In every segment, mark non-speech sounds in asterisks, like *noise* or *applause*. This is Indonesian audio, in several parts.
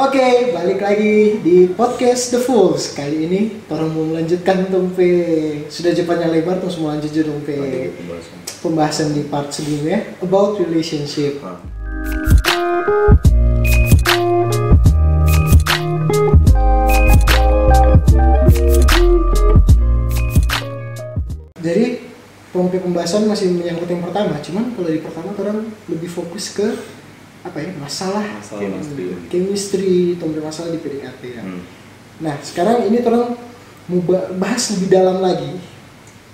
Oke, balik lagi di podcast The Fools. Kali ini orang mau melanjutkan tompe sudah Jepangnya lebar terus mau lanjut tompe pembahasan di part sebelumnya about relationship. Ah. Jadi tompe pembahasan masih menyangkut yang pertama, cuman kalau di pertama orang lebih fokus ke apa ya masalah, Masalah chemistry. chemistry, masalah di PDKT ya. Hmm. Nah, sekarang ini orang mau ba- bahas lebih dalam lagi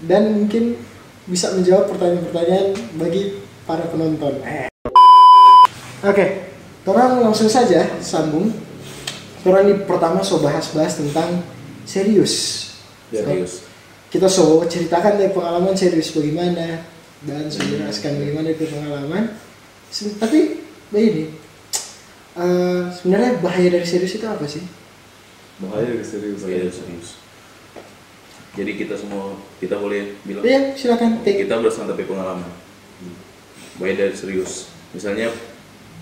dan mungkin bisa menjawab pertanyaan-pertanyaan bagi para penonton. Eh. Oke, orang langsung saja sambung. Orang ini pertama so bahas-bahas tentang serius. Serius. Kita so ceritakan dari pengalaman serius bagaimana dan so jelaskan bagaimana itu pengalaman. Tapi begini, eh, sebenarnya bahaya dari serius itu apa sih? bahaya dari serius Bahaya dari serius. Jadi kita semua kita boleh bilang Iya, silakan. Take. kita berdasarkan tapi pengalaman. Bahaya dari serius. Misalnya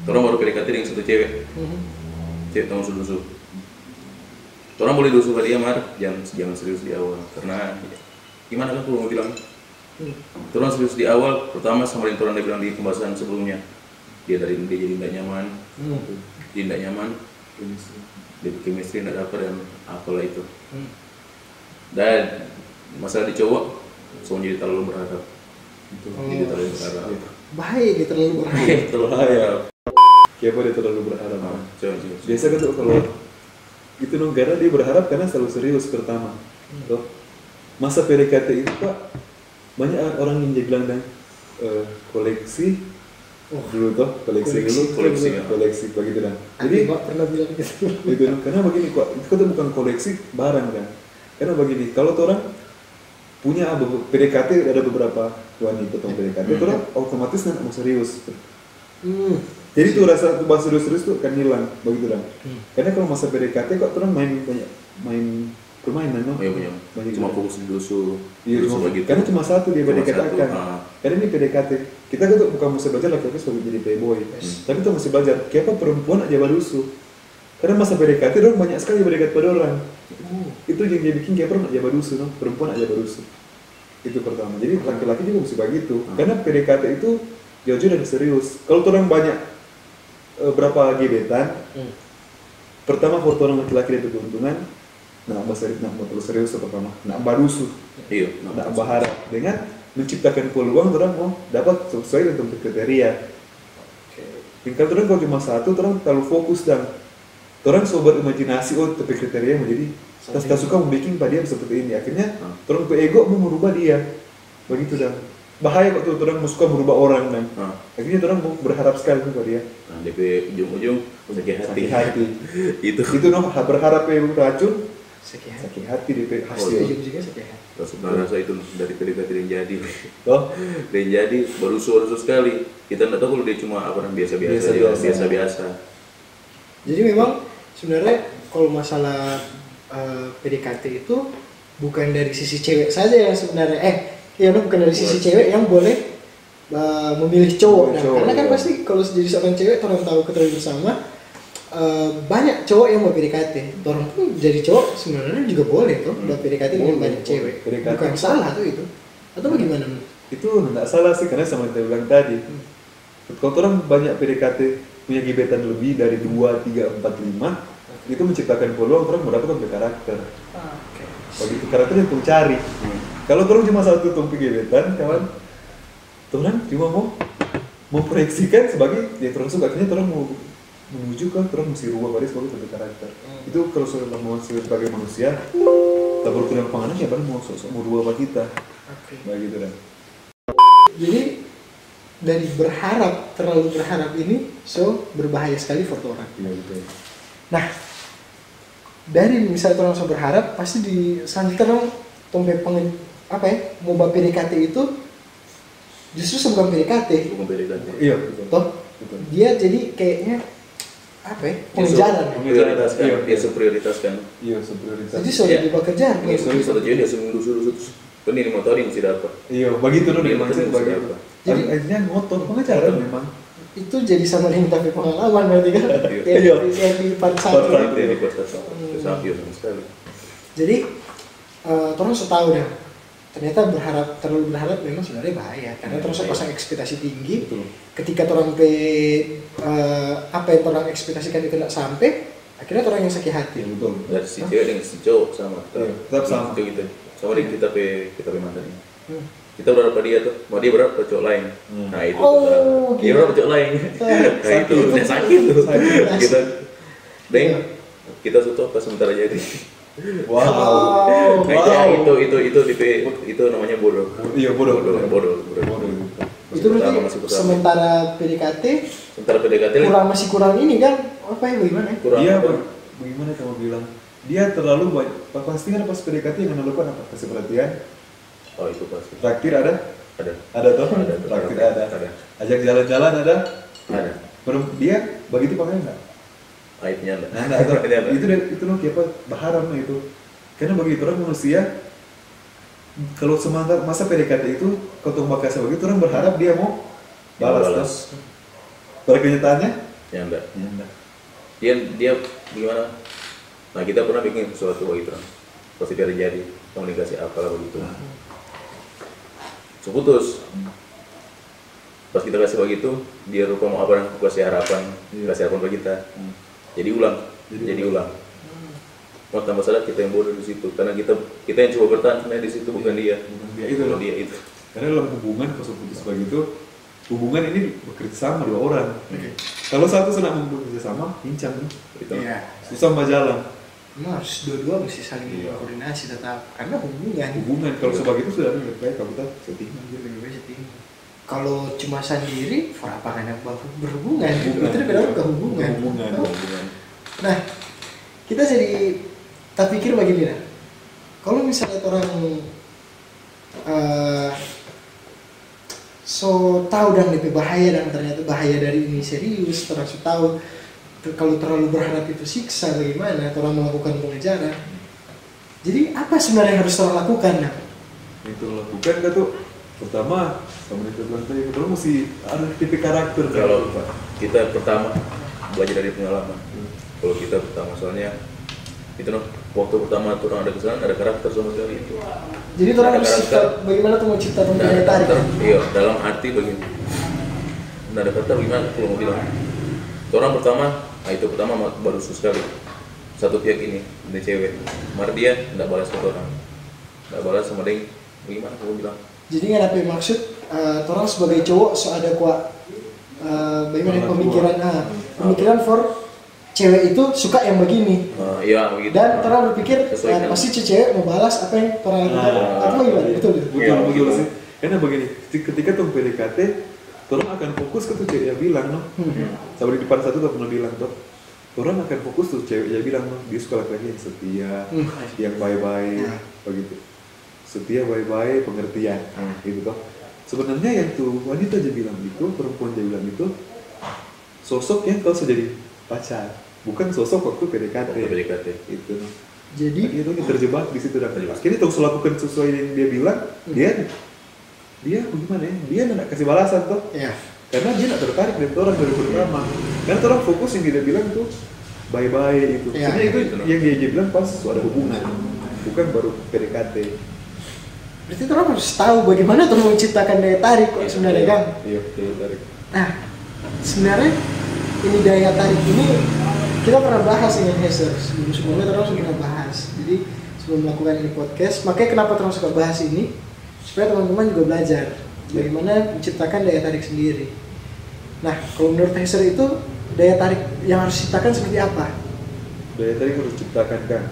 orang baru PDKT dengan satu cewek, Mhm. cewek kamu susu Orang boleh dulu dia mar, jangan jangan serius di awal karena gimana kan kalau mau bilang Hmm. Orang serius di awal, pertama sama yang orang dia bilang di pembahasan sebelumnya dia dari dia jadi tidak nyaman, Hmm. dia tidak nyaman, dia chemistry tidak dapat dan apalah itu. Hmm. Dan masalah di cowok, semua jadi terlalu berharap. itu Oh. Jadi terlalu berharap. Bahaya gitu terlalu berharap. *laughs* terlalu berharap. siapa dia terlalu berharap Nah, coba coba. biasa kan tuh kalau itu negara dia berharap karena selalu serius pertama Tuh. masa PDKT itu pak banyak orang yang dia bilang dan eh, koleksi Oh. dulu tuh koleksi, Koleksi, dulu koleksi, ya. koleksi begitu dan Jadi Mbak pernah bilang gitu. *laughs* itu karena begini kok itu kan bukan koleksi barang kan karena begini kalau tuh orang punya PDKT ada beberapa wanita tuh PDKT Hmm. tuh orang otomatis nggak mau serius Hmm. jadi tuh rasa tuh bahas serius-serius tuh akan hilang begitu kan Hmm. karena kalau masa PDKT kok orang main banyak main permainan no? Iya punya. Banyak Cuma fokus di dusu, Iya, cuma, begitu. karena cuma satu dia PDKT kan. ah. Karena ini PDKT. Kita kan tuh bukan mesti belajar laki-laki sebagai jadi playboy. Yes. Tapi tuh mesti belajar, kenapa perempuan aja barusu. Karena masa PDKT orang banyak sekali berdekat pada orang. Oh. Itu yang dia bikin kayak perempuan aja barusu, no? perempuan aja barusu. Itu pertama. Jadi laki-laki juga mesti begitu. Hmm. Karena PDKT itu jauh-jauh dari serius. Kalau tuh orang banyak eh, berapa gebetan, Hmm. pertama orang laki-laki dia keuntungan, nah bahasa nah mau terus serius pertama, nah barusu. Iya. Nah, berharap dengan menciptakan peluang orang mau dapat sesuai dengan kriteria. Tinggal orang kalau cuma satu, orang terlalu fokus dan orang sobat imajinasi oh tapi kriteria menjadi kita suka membuat pak dia seperti ini akhirnya Hmm. orang ke ego mau merubah dia begitu dan bahaya kok tuh orang mau suka merubah orang dan Nah, akhirnya orang mau berharap sekali pada dia nah DP ujung-ujung sakit hati. sakit hati *laughs* itu. itu noh berharap ya racun Hati di Oh, hasil Setuju juga sekian. Rasa rasa itu dari PDKT yang jadi. toh Dan jadi baru baru sekali. Kita nggak tahu kalau dia cuma apa namanya biasa-biasa aja, Biasa-biasa. biasa-biasa. Jadi memang sebenarnya kalau masalah eh, PDKT itu bukan dari sisi cewek saja yang sebenarnya eh ya no, bukan dari sisi cewek yang boleh eh, memilih cowok. Memilih Nah, cowok, karena kan iya. pasti kalau jadi seorang cewek orang tahu ketahui bersama eh, banyak cowok yang mau PDKT. Orang pun jadi cowok sebenarnya juga boleh tuh Hmm. buat PDKT dengan Boleh, banyak boleh. cewek. PDKT. Bukan salah tuh itu. Atau bagaimana? Nun? itu nggak salah sih karena sama yang saya bilang tadi kalau orang banyak PDKT punya gebetan lebih dari 2, 3, 4, 5 itu menciptakan peluang orang mendapatkan karakter Oke. begitu karakter yang tuh cari Hmm. kalau orang cuma satu tumpi gebetan kawan orang cuma mau memproyeksikan sebagai ya orang suka akhirnya orang mau menuju ke orang mesti rubah pada sebagai bentuk karakter Hmm. itu kalau sudah mau sebagai manusia tak berkurang penganan ya baru mau sosok mau rubah apa kita Oke. begitu dan Jadi dari berharap terlalu berharap ini so berbahaya sekali foto orang. iya betul Nah dari misalnya orang so berharap pasti di selanjutnya orang tombe pengen apa ya mau PDKT itu justru bukan PDKT Bukan PDKT. iya betul toh betul dia jadi kayaknya apa ya Dia pengejaran ya. Prioritaskan, Iya. dia seprioritaskan. iya seprioritas jadi sudah Iya. dibawa kejar Nggak satu satu jadi dia seminggu dulu dulu terus. Kan ini tahu dia mesti dapat. iya begitu dong Iya, memang sih betul, begitu jadi akhirnya ngotot pengacara memang itu jadi sama dengan tapi pengalaman berarti kan Iya. yang, di- yang di part satu Part Itu di kota Safio sama sekali. jadi eh terus setahu dah ternyata berharap terlalu berharap memang sebenarnya bahaya karena terus Bahaya. pasang ekspektasi tinggi Betul. ketika orang pe eh, apa yang orang ekspektasikan itu tidak sampai akhirnya orang yang sakit hati Iya betul. Dari si cewek dengan si cowok sama. Iya, tetap sama. Itu gitu. Sama dengan kita pe kita pe mantan ini. Hmm. Kita berharap pada dia tuh, mau dia berharap pada cowok lain. Hmm. Nah itu Oh, tuh, dia berharap pada cowok lain. *laughs* nah itu, Sakit. dia sakit tuh. Kita, Deng, Iya. kita suatu apa sementara jadi. Wow. Wow. Nah, itu, itu, itu, itu, di P- itu namanya bodoh. Iya bodoh. Bodoh, bodoh, bodoh. Bodoh. Masih itu berarti masih pertama. sementara PDKT Sementara PDKT kurang masih kurang ini kan apa ya bagaimana ya? kurang Dia apa? ber- bagaimana kamu bilang? Dia terlalu banyak. Pasti kan pas PDKT yang melakukan apa? Kasih perhatian. Oh itu pasti. Traktir ada? Ada. Ada toh? Ada. Traktir ada. Ada. Ajak jalan-jalan ada? Ada. Dia begitu pakai enggak? Aibnya ada. Nah, nah, itu, itu itu loh apa berharap no itu. Karena bagi orang manusia kalau semangat masa PDKT itu kalau bakal begitu orang berharap dia mau balas. Balas. Pada kenyataannya Ya enggak. ya enggak. Dia dia gimana? Nah kita pernah bikin sesuatu begitu. Pasti terjadi komunikasi apalah begitu. Seputus. Pas kita kasih begitu, dia rupa mau apa kasih harapan, Iya. kasih harapan ke kita. Hmm. Jadi ulang, Jadi jadi, ulang. Mau tambah salah kita yang bodoh di situ, karena kita kita yang coba bertahan sebenarnya di situ bukan dia, Bukan dia itu loh. dia itu. Karena dalam hubungan kalau sudah putus begitu, hubungan ini bekerja sama dua orang. Kalau satu sedang bekerja sama, pincang nih. Itu. Iya. Susah sama jalan. Emang harus dua-dua mesti saling Iya. koordinasi tetap karena hubungan Hubungan kalau sebagai itu sudah lebih baik kamu tahu setting lebih baik setting. Kalau cuma sendiri, for apa anak bahu berhubungan? Hubungan. Itu beda ke hubungan. Oh. Nah, kita jadi tak pikir begini nah. Kalau misalnya orang eh, so tahu dan lebih bahaya dan ternyata bahaya dari ini serius, terus tahu kalau terlalu berharap itu siksa bagaimana orang melakukan pengejaran. Jadi apa sebenarnya yang harus orang lakukan nah? Itu lakukan kan tuh pertama sama itu bilang tadi kita mesti ada tipe karakter kan? Kalau kita pertama belajar dari pengalaman. Hmm. Kalau kita pertama soalnya itu noh, waktu pertama tuh orang ada kesalahan ada karakter sama sekali itu. Jadi orang Ada harus cipta, bagaimana tuh mau cipta daya ada tarik? iya dalam arti begini. Nah, ada karakter gimana kalau mau bilang? Orang pertama, nah itu pertama ma- baru sus sekali. Satu pihak ini, ini cewek. Mar dia tidak balas ke orang, tidak balas sama dia. Bagaimana kamu bilang? Jadi nggak ada maksud eh, orang sebagai cowok so ada kuat eh, bagaimana pemikiran ah, pemikiran for cewek itu suka yang begini Nah, iya begitu. dan orang berpikir dengan- pasti cewek mau balas apa yang orang lakukan Ah. atau gimana betul betul Betul, Iya, betul betul. sih. Karena begini, ketika- tuh PDKT, orang akan fokus ke tuh cewek yang bilang, no. Hmm. Sama di depan satu tuh pernah bilang tuh, orang akan fokus tuh cewek yang bilang, no. dia suka laki-laki yang setia, Hmm. yang baik-baik, Nah. begitu. Setia, baik-baik, pengertian, Hmm. gitu toh. Sebenarnya yang tuh wanita aja bilang itu, perempuan aja bilang itu, sosok yang kalau sudah jadi pacar, bukan sosok waktu PDKT. Waktu PDKT. Itu. jadi Itu terjebak di situ dan Terjebak. akhirnya terus lakukan sesuai yang dia bilang, Hmm. dia dia bagaimana ya? Dia nggak kasih balasan tuh. ya Karena dia nggak tertarik dari orang dari pertama. Karena orang fokus yang dia bilang tuh bye-bye itu. Ya, Sebenarnya itu gitu loh. yang dia, dia bilang pas ada hubungan, bukan baru PDKT. Berarti orang harus tahu bagaimana tuh menciptakan daya tarik kok Iya, sebenarnya iya. kan Iya, dia tarik. nah sebenarnya ini daya tarik ini kita pernah bahas dengan Hester sebelum sebelumnya terus pernah bahas jadi sebelum melakukan ini podcast makanya kenapa terus suka bahas ini supaya teman-teman juga belajar bagaimana menciptakan daya tarik sendiri nah kalau menurut Hester itu daya tarik yang harus diciptakan seperti apa Daya tarik harus ciptakan kan.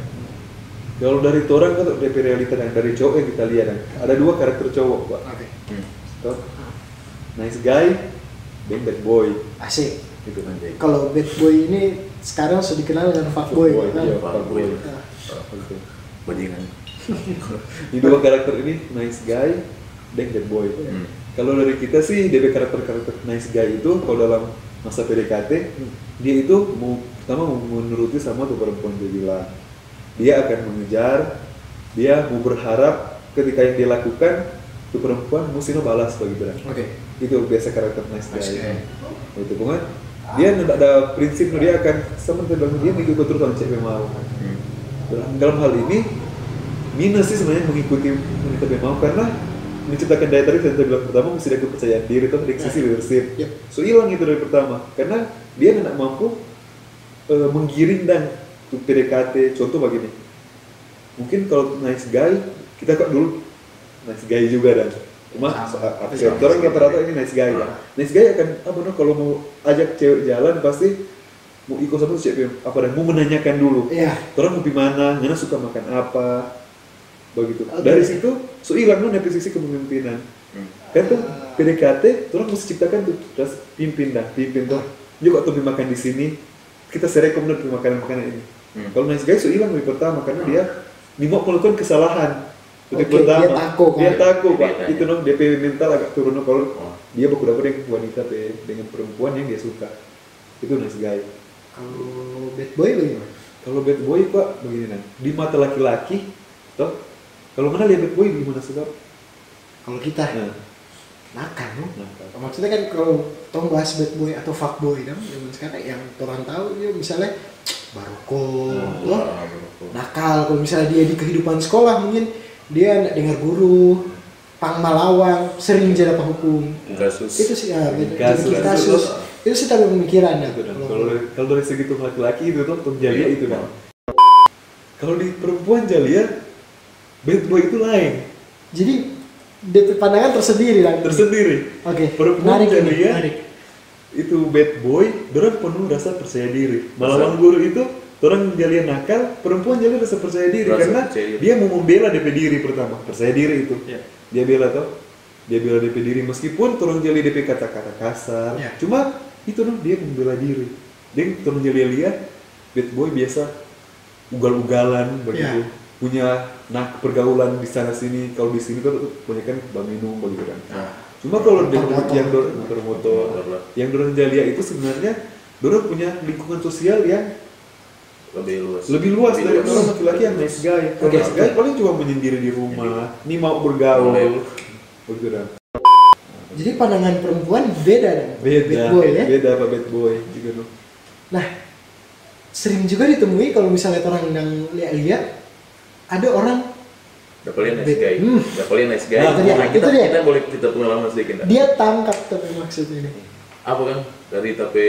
Kalau dari orang kan DP realita dan dari cowok yang kita lihat kan, ada dua karakter cowok pak. oke Hmm. Toh? Nice guy, dan bad boy. asik Itu nanti. kalau bad boy ini sekarang sudah dikenal dengan fuckboy Fuckboy, kan? iya. Fuckboy. Nah, Gitu. Bajingan. Di dua karakter ini nice guy dan bad boy. Hmm. Kalau dari kita sih DP karakter-karakter nice guy itu kalau dalam masa PDKT dia itu mau pertama mau menuruti sama tuh perempuan dia bilang dia akan mengejar dia mau berharap ketika yang dia lakukan tuh perempuan mesti balas bagi bilang oke. Itu biasa karakter nice guy, guy. itu pokoknya dia tidak ada prinsip dia akan sama bilang dia mengikuti terus kalau cewek mau Hmm. dalam, dalam hal ini minus sih sebenarnya mengikuti wanita yang mau karena menciptakan daya tarik tadi bilang pertama mesti ada kepercayaan diri atau dari sisi leadership. Yep. so hilang itu dari pertama. Karena dia tidak mampu eh, menggiring dan PDKT contoh begini. Mungkin kalau nice guy kita kok dulu nice guy juga dan cuma uh, orang rata-rata ini nice guy ya. Nice guy akan apa no, kalau mau ajak cewek jalan pasti mau ikut sama cewek apa dan mau menanyakan dulu. Iya. orang mau di mana suka makan apa begitu. Dari situ so hilang no dari sisi kepemimpinan. Hmm. kan tuh PDKT orang mesti ciptakan tuh terus pimpin dah pimpin tuh. Yuk tuh makan di sini? Kita serekom makanan makanan ini Hmm. kalau nice guy so hilang dari pertama karena dia nih mau melakukan kesalahan. Dari Oke, pertama. dia takut, dia kan? takut pak. Dia itu dong DP mental agak turun kalau Oh. dia dapat dengan wanita pe, dengan perempuan yang dia suka. Itu nice guy Kalau bad boy bagaimana? kalau bad boy pak begini nah di mata laki-laki toh kalau mana lihat bad boy gimana suka Kalau kita nah, nakal, no? nah, Maksudnya kan kalau tong bahas bad boy atau fuck boy dong, zaman sekarang yang orang tahu dia misalnya baroko, Hmm. Wah, bro. nakal. Kalau misalnya dia di kehidupan sekolah mungkin dia dengar guru, pang malawang, sering jadi apa hukum. kasus Itu sih ya, Kasus. kasus, kasus. Itu sih tapi pemikiran ya. kalau kalau dari segi tuh laki-laki itu tuh tuh jalia itu kan kalau di perempuan jalia bad boy itu lain Jadi pandangan tersendiri lah. tersendiri Oke, Perempuan menarik ini, jalia menarik. Itu bad boy orang penuh rasa percaya diri. Malawan guru itu orang jalia nakal perempuan jalia rasa percaya diri. Rasa karena percaya diri. dia mau membela DP diri pertama. Percaya diri itu. Iya. dia bela tuh dia bela DP diri. Meskipun orang jalia DP kata-kata kasar Iya. cuma itu dong dia membela diri. Dia orang jalia lihat bad boy biasa ugal-ugalan begitu Iya. punya nah pergaulan di sana sini kalau di sini kan banyak kan bang minum begitu kan. Nah, Cuma kalau di- Motor-motor. yang dorong motor yang dorong jalia itu sebenarnya dorong punya lingkungan sosial yang lebih luas lebih luas dari orang laki-laki yang nice guy. Kalau Oke. nice guy paling cuma menyendiri di rumah, nih mau bergaul, begitu kan. Jadi pandangan perempuan beda dong. Beda, Bad boy ya. beda apa bad boy juga no. Nah, sering juga ditemui kalau misalnya orang yang lihat-lihat ada orang Dapalin nice guy. Hmm. Dapalin nice guy. Nah, itu dia, Nah, itu kita, dia. kita boleh kita pengalaman sedikit nggak? dia tangkap tapi maksudnya ini. apa kan dari tapi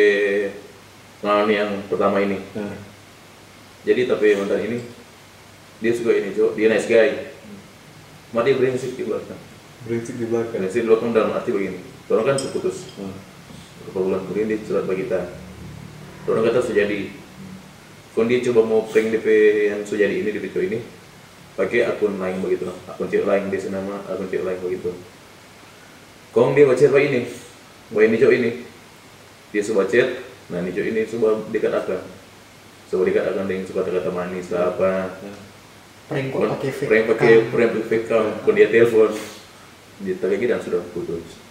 pengalaman yang pertama ini. Nah, jadi tapi mantan ini dia suka ini cowok dia nice guy. Cuma dia di belakang. Brengsek di belakang. brengsek di belakang dalam arti begini. Orang kan seputus Nah, beberapa bulan kemudian dia curhat bagi kita. Orang kata sejadi. Kalau dia coba mau prank DP yang sejadi ini DP cowok ini pakai akun lain begitu akun cewek lain dia nama akun cewek lain begitu. Kong dia baca apa ini. Bahwa ini cowok ini. Dia coba chat. Nah ini cowok ini coba dekat akan coba dekat akan dengan suka kata manis lah apa. Prank pakai fake. prank pakai prank pakai fake kalau dia telepon. Dia lagi dan sudah putus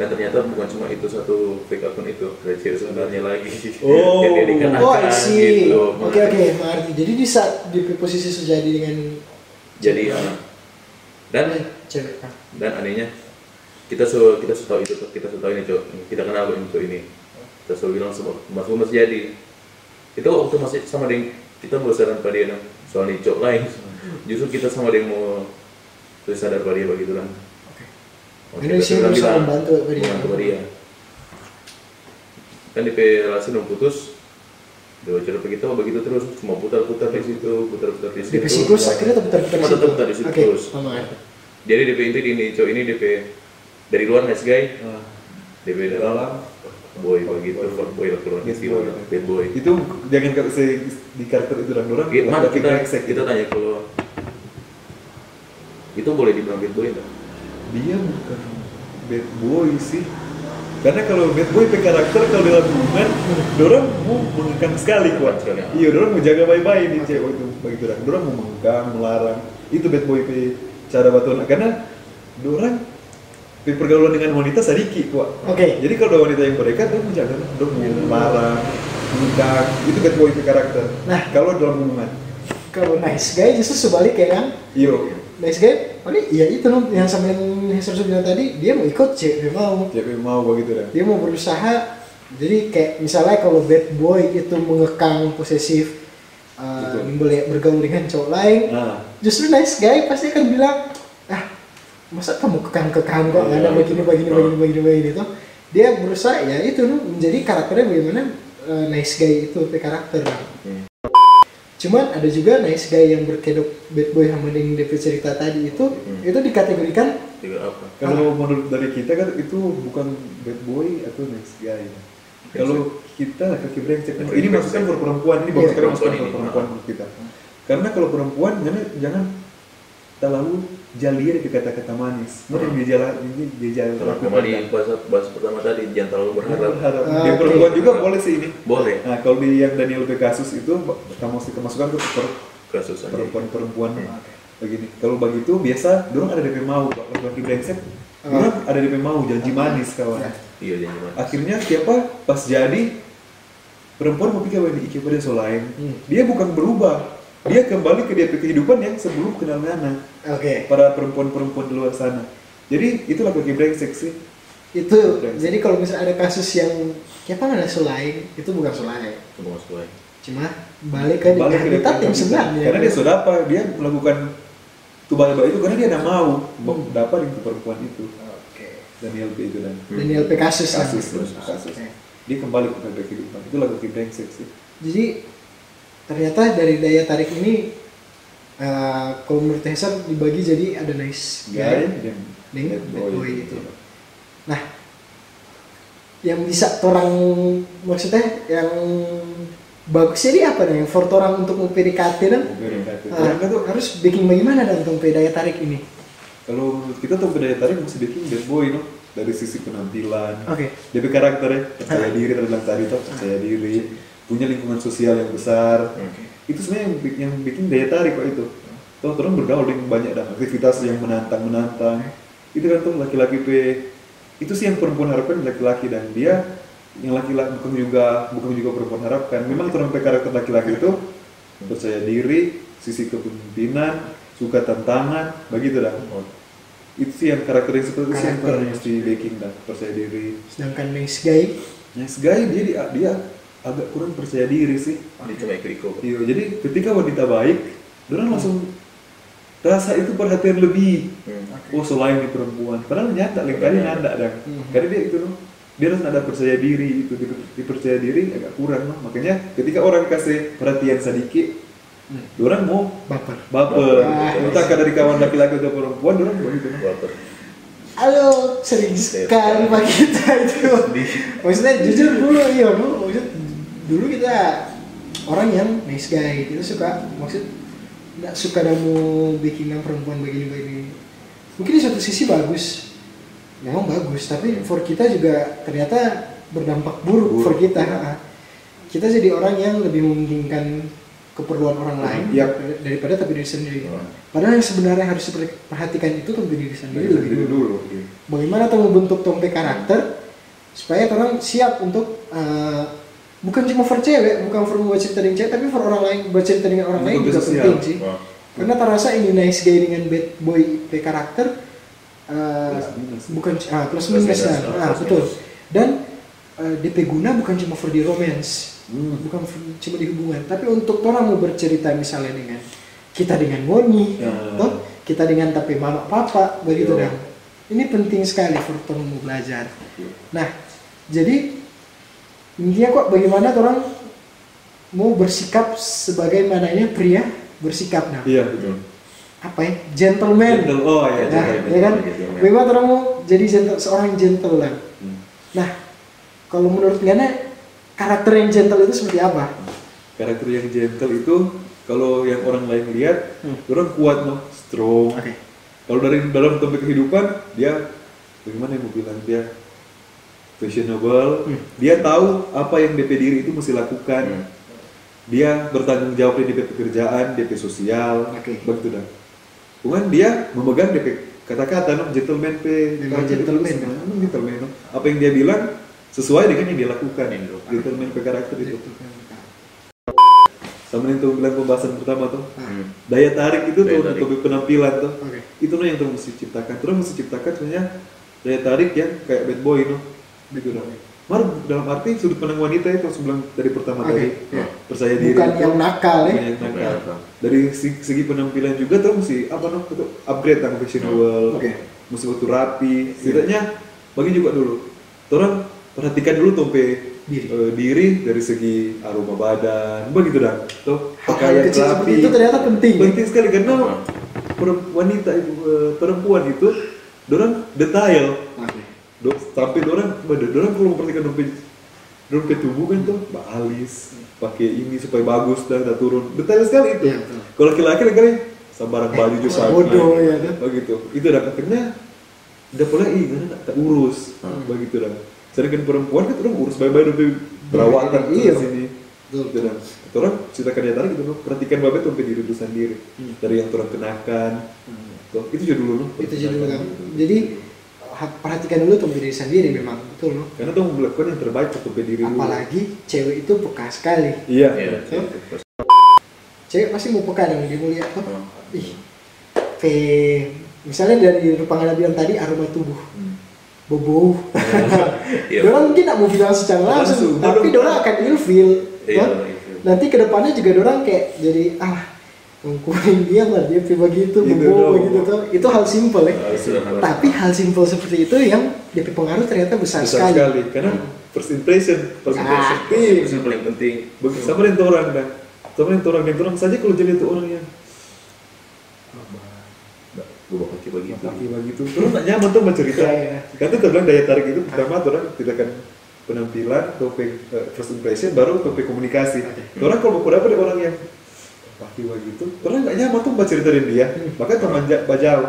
dan ternyata bukan cuma itu satu fake akun itu ada cewek sebenarnya lagi. *laughs* Oh. yang dia dekat Oh, gitu Oke oke, mengerti. Jadi di saat di posisi sejadi dengan jadi anak dan Eh, cewek dan anehnya kita so kita so tahu itu kita so tahu ini cowok kita kenal kok ini cowok ini. Kita so bilang semua mas mas jadi itu waktu masih sama dengan kita mau saran pada dia soal ini cowok lain. Justru kita sama dia mau sadar pada dia begitu kan Sih bilang bisa membantu dia. membantu dia. Kan di relasi udah putus. Dia cerita begitu begitu terus. Cuma putar-putar di situ putar-putar di situ. DP siklus akhirnya terputar-putar Cuma tetap di situ Oke, terus. sama. jadi DP inti di ini cowok ini DP dari luar nice guy. Nah, DP dalam. dalam boy begitu fuck boy lah keluar boy. bad boy. Itu jangan saya di karakter itu dan orang laki-laki kita kita gitu. tanya kalau itu boleh dibilang bad boy enggak? Dia bukan bad boy sih. Karena kalau bad boy pe karakter kalau dalam hubungan dorang mau mengekang sekali kuat. Sekali, iya dorang mau jaga baik-baik nih cewek itu begitu dah dorang mau mengekang melarang. Itu bad boy pe cara batuan karena dorang pe pergaulan dengan wanita sedikit kuat. Oke. jadi kalau ada wanita yang mereka dorang mau jaga dorang mau melarang mengekang. Itu bad boy pe karakter. Nah. kalau dalam hubungan. Kalau nice guy justru sebalik ya kan. iyo nice guy paling ya itu yang sama yang Hester bilang tadi dia mau ikut dia mau Jadi mau begitu dah. dia mau berusaha jadi kayak misalnya kalau bad boy itu mengekang posesif uh, Betul. boleh bergaul dengan cowok lain Nah, justru nice guy pasti akan bilang ah masa kamu kekang kekang kok nggak ada Iya, begini begini betul. begini begini begini itu dia berusaha ya itu menjadi karakternya bagaimana uh, nice guy itu karakter. Cuman ada juga nice guy yang berkedok bad boy sama dengan DP cerita tadi itu Hmm. itu dikategorikan apa? kalau menurut dari kita kan itu bukan bad boy atau nice guy. Kalau kita laki-laki brengsek, Laki-laki ini maksudnya for perempuan, ini Iya, bagus sekali perempuan for menurut kita. Karena kalau perempuan jangan jangan terlalu jalir di kata-kata manis. Yang dia jalan ini dia jalan Kalau lakukan. kembali bahasa bahasa pertama tadi jangan terlalu berharap. Berharap. Ah, Yang perempuan juga boleh sih ini. Boleh Nah, kalau di yang Daniel B kasus itu kamu mesti kemasukan ke per- kasus perempuan-perempuan Hmm. begini. Kalau begitu biasa dorong ada DP mau, laki-laki brengsek. Dorong ada DP mau janji manis kawan. Iya jangan gimana. Akhirnya siapa pas jadi perempuan mau pikir ini pada so lain. Hmm. Dia bukan berubah. Dia kembali ke dia kehidupan yang sebelum kenal Nana. oke Para perempuan-perempuan di luar sana. Jadi itu laki-laki brengsek sih. itu jadi kalau misalnya ada kasus yang siapa mana selain itu bukan selain Itu mau sesuai. cuma balik ke Balik ke dia habitat yang sebenarnya Karena dia sudah apa? Dia melakukan tubal itu karena dia tidak mau Hmm. dapat itu perempuan itu. oke Daniel B itu dan Daniel P kasus kasus terus kasus. Oke. Dia kembali ke kehidupan. Itu laki-laki brengsek sih. jadi ternyata dari daya tarik ini eh, kalau menurut Hesar dibagi jadi ada nice Guy guy dan bad bad boy gitu. itu. Nah, yang bisa orang maksudnya yang bagus jadi apa nih? For orang untuk dan ah, Orang kan tuh harus bikin bagaimana dan untuk daya tarik ini? kalau menurut kita tuh daya tarik mesti bikin bad boy no dari sisi penampilan Oke. dia karakternya percaya diri tadi bilang tadi tuh percaya diri punya lingkungan sosial yang besar. Oke. itu sebenarnya yang, bi- yang bikin daya tarik kok itu. Tuh orang bergaul dengan banyak dan aktivitas yang menantang menantang itu kan tuh laki-laki pe itu sih yang perempuan harapkan laki-laki dan dia yang laki-laki bukan juga bukan juga perempuan harapkan. Memang pe karakter laki-laki itu percaya diri sisi kepemimpinan suka tantangan begitu dah. Oh, itu sih yang karakter yang seperti itu yang paling mesti baking dah percaya diri. Sedangkan nice guy? Nice guy dia dia, dia agak kurang percaya diri sih Dia cuma ikut-ikut. iya jadi ketika wanita baik orang langsung rasa itu perhatian lebih Hmm. oh selain di perempuan padahal nyata lain kali nyata dah Hmm. karena dia itu loh dia harus ada percaya diri itu di, di percaya diri agak kurang loh makanya ketika orang kasih perhatian sedikit Hmm. orang mau baper. baper Ah, entah dari kawan laki-laki atau perempuan orang begitu loh Baper. Halo, sering sekali pak kita itu. Maksudnya jujur dulu iya, maksud dulu kita orang yang nice guy, kita suka maksud nggak suka kamu bikin yang perempuan begini begini. Mungkin di satu sisi bagus, memang bagus, tapi for kita juga ternyata berdampak buruk, Buruk, for kita. iya. Kita jadi orang yang lebih mementingkan keperluan orang lain Yap. daripada tapi diri sendiri. Padahal yang sebenarnya harus diperhatikan itu tapi diri sendiri Dari lebih dulu dulu iya. bagaimana tuh membentuk tompe karakter supaya orang siap untuk eh, bukan cuma for cewek, bukan for buat cerita dengan cewek, tapi for orang lain bercerita dengan orang lain juga sosial. penting sih. Oh, Karena terasa ini nice guy dengan bad boy pe karakter eh, Plus minus. bukan ah, plus Plus minus minus, kan. Nah, plus betul. Dan eh, DP guna bukan cuma for di romance, Hmm. bukan for- cuma di hubungan, tapi untuk orang mau bercerita misalnya dengan kita dengan Moni, Ya. toh kita dengan tapi mama papa begitu Yo. dan ini penting sekali for orang mau belajar. Nah, jadi intinya kok bagaimana orang mau bersikap sebagaimananya pria bersikap? Nah iya betul. apa ya? Gentleman. Gentle, oh iya nah, gentleman. ya kan? Gentleman. bagaimana orang mau jadi gentle, seorang gentleman? Hmm. nah kalau menurut Gana karakter yang gentle itu seperti apa? Karakter yang gentle itu kalau yang orang lain lihat Hmm. orang kuat no strong. Oke. Kalau dari dalam topik kehidupan dia bagaimana yang mau bilang dia fashionable Hmm. dia tahu apa yang DP diri itu mesti lakukan Hmm. dia bertanggung jawab di DP pekerjaan DP sosial Oke. begitu dah Kemudian dia memegang DP kata-kata no gentleman pe Memang itu gentleman, no? Memang gentleman no. apa yang dia bilang sesuai dengan yang dia lakukan gentleman pe karakter itu sama yang tuh bilang pembahasan pertama tuh Hmm. daya tarik itu Daya tuh tarik. untuk penampilan tuh Oke. itu tuh yang terus mesti ciptakan terus mesti ciptakan sebenarnya daya tarik yang kayak bad boy no dong Mar dalam arti sudut pandang wanita itu yang bilang dari pertama Oke, tadi ya. percaya diri Bukan itu yang nakal ya. yang nakal. Nakal. dari segi, segi penampilan juga tuh mesti apa no itu upgrade tentang fashionable Oke. mesti waktu rapi setidaknya bagi juga dulu orang perhatikan dulu tompe Diri. eh, diri dari segi aroma badan begitu dah tuh pakaian rapi itu ternyata penting, ya? penting sekali karena wanita ibu eh, perempuan itu dorang detail Oke. Do, sampai dorang dorang kalau memperhatikan dompet dompet tubuh kan tuh mbak alis pakai ini supaya bagus dan tak turun detail sekali itu Iya, betul. kalau laki-laki kali sembarang baju juga sama bodoh, ya, kan? begitu itu dah akhirnya udah pula ih karena tak, tak urus Hmm. begitu dah sedangkan perempuan kan orang urus baik-baik dompet perawatan Iya. iya. sini Betul. gitu dah orang ceritakan dia tarik gitu perhatikan baik dompet diri itu sendiri Hmm. dari yang orang kenakan Tuh, itu juga dulu Itu jadi dulu kan. Jadi perhatikan dulu tuh diri sendiri memang betul loh. karena tuh melakukan yang terbaik untuk diri dulu Apalagi cewek itu peka sekali. iya Iya. Tuh. Cewek pasti mau peka dong dia mau lihat tuh. Hmm. Ih, pe misalnya dari Rupangana bilang tadi aroma tubuh, Hmm. bobo. *laughs* Iya. Dorang mungkin nggak mau bilang secara langsung, Langsung, tapi dorang- akan ilfeel. Iya, ilfeel. Nanti ke depannya juga dorang kayak jadi ah ngungkuin dia lah dia pi begitu Gitu bobo dong. begitu. Tuh itu hal simpel ya. Hal sederhana. tapi hal simpel seperti itu yang DP pengaruh ternyata besar, besar sekali. sekali. Karena first impression first Ah, impression. Itu yang paling penting. Bagi- sama dengan orang dah sama dengan orang. Dan orang saja kalau jadi itu orang yang Gue bakal coba gitu. laki begitu orang tak nyaman tuh bercerita Iya, iya. kan tuh terbilang daya tarik itu pertama orang tidak akan penampilan topik eh, first impression baru topik komunikasi. Orang kalau mau dapat orang yang laki begitu orang nggak nyaman tuh dengan dia maka teman ja- bajau.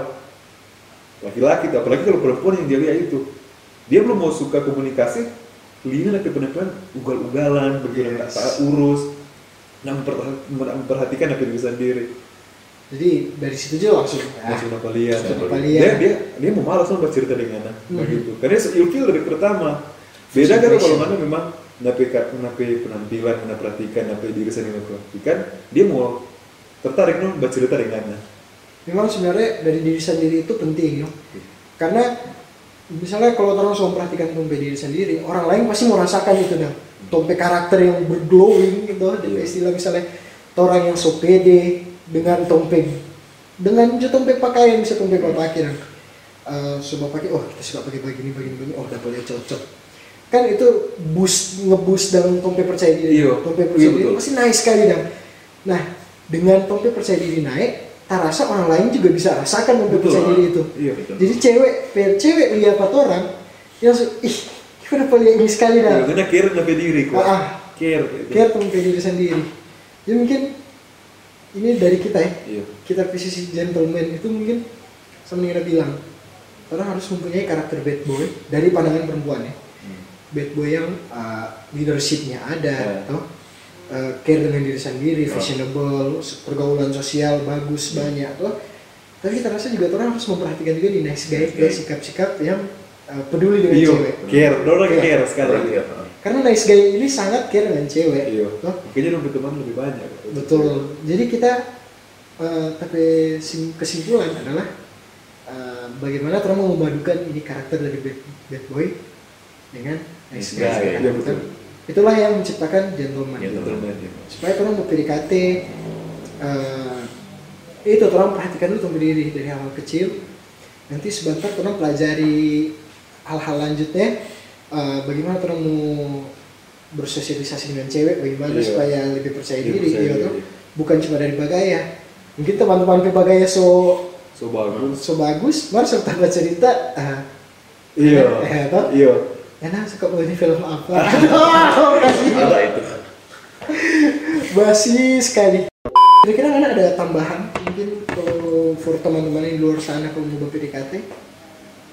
Laki-laki tuh apalagi kalau perempuan yang dia lihat itu. Dia belum mau suka komunikasi lihat lagi penampilan ugal-ugalan begitu nggak tak urus. Memperhati- memperhatikan apa diri sendiri. Jadi dari situ aja langsung ah, langsung apa lihat? dia dia dia mau malas sama bercerita dengan anak Hmm. begitu karena ilfil dari pertama. Beda kan kalau mana memang nape nape penampilan nape perhatikan nape diri sendiri perhatikan dia mau tertarik no bercerita dengan anak memang sebenarnya dari diri sendiri itu penting ya. Karena misalnya kalau orang langsung memperhatikan tompe diri sendiri, orang lain pasti mau rasakan itu dah. Tompe karakter yang berglowing gitu, Iya. istilah misalnya orang yang so pede dengan tompe dengan tompe pakaian bisa tompe kau pakai dan eh, coba pakai oh kita suka pakai begini begini begini oh dapat dia cocok kan itu boost ngeboost dengan tompe percaya diri. Iya. tompe percaya Iya, diri pasti naik sekali dan nah dengan tompe percaya diri naik tak rasa orang lain juga bisa rasakan tompe Betul. percaya diri itu. Iya Betul. jadi cewek cewek lihat apa orang dia langsung ih kenapa lihat ini sekali dah karena care nape diri kok. Ah, ah. care. Care tompe diri sendiri. Jadi mungkin ini dari kita ya. Iya. Kita posisi gentleman itu mungkin sama yang bilang orang harus mempunyai karakter bad boy dari pandangan perempuan ya bad boy yang uh, leadershipnya ada Ya. toh uh, care dengan diri sendiri Ya. fashionable pergaulan sosial bagus banyak toh tapi kita rasa juga orang harus memperhatikan juga di nice guy guy. sikap-sikap yang uh, peduli dengan iya cewek care orang Care. care sekali Iya. karena nice guy ini sangat care dengan cewek iya toh makanya dong teman lebih banyak Betul. Jadi kita eh, tapi sim- kesimpulan adalah eh, bagaimana mau memadukan ini karakter dari bad, bad boy dengan guy, iya, betul. Itulah yang menciptakan gentleman. Gentleman. Iya. Supaya orang mau PDKT eh, itu orang perhatikan dulu tumbuh diri dari hal kecil. Nanti sebentar orang pelajari hal-hal lanjutnya eh, bagaimana orang mau bersosialisasi dengan cewek bagaimana Iya. supaya lebih percaya diri percaya gitu. diri. bukan cuma dari bagaya mungkin teman-teman pe bagaya so so bagus so bagus mari serta cerita ah, iya iya enak suka ini film apa. *laughs* Ada itu. basi sekali kira-kira mana ada tambahan mungkin kalau for teman-teman yang di luar sana kalau mau PDKT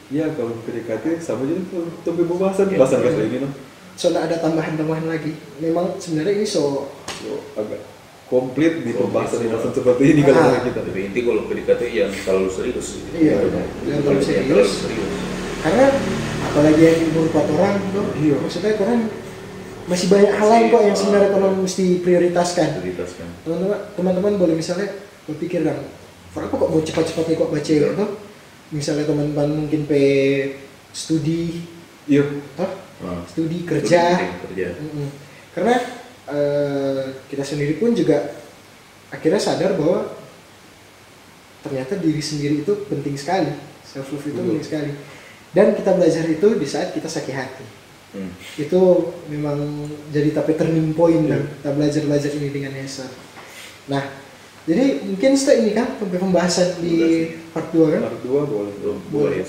Iya kalau PDKT sama aja tuh tapi pembahasan Iya. bahasan kayak ini noh. soalnya ada tambahan-tambahan lagi memang sebenarnya ini so So, agak komplit di pembahasan pembahasan seperti ini kalau Ah. kita. Lebih inti kalau PDKT yang terlalu serius. Iya, serius. terlalu serius. karena apalagi yang di beberapa orang tuh Iya. maksudnya orang masih banyak hal lain kok yang sebenarnya teman mesti prioritaskan. prioritaskan. Teman-teman teman-teman boleh misalnya berpikir dong kenapa kok mau cepat-cepatnya kok baca itu? Misalnya teman-teman mungkin pe studi iya. toh? Ah, studi kerja. kerja. Karena eh, kita sendiri pun juga akhirnya sadar bahwa ternyata diri sendiri itu penting sekali self love itu penting sekali dan kita belajar itu di saat kita sakit hati hmm. itu memang jadi tapi turning point hmm. kita belajar belajar ini dengan Yesa nah jadi mungkin setelah ini kan pembahasan di part 2 kan part 2 boleh boleh, boleh.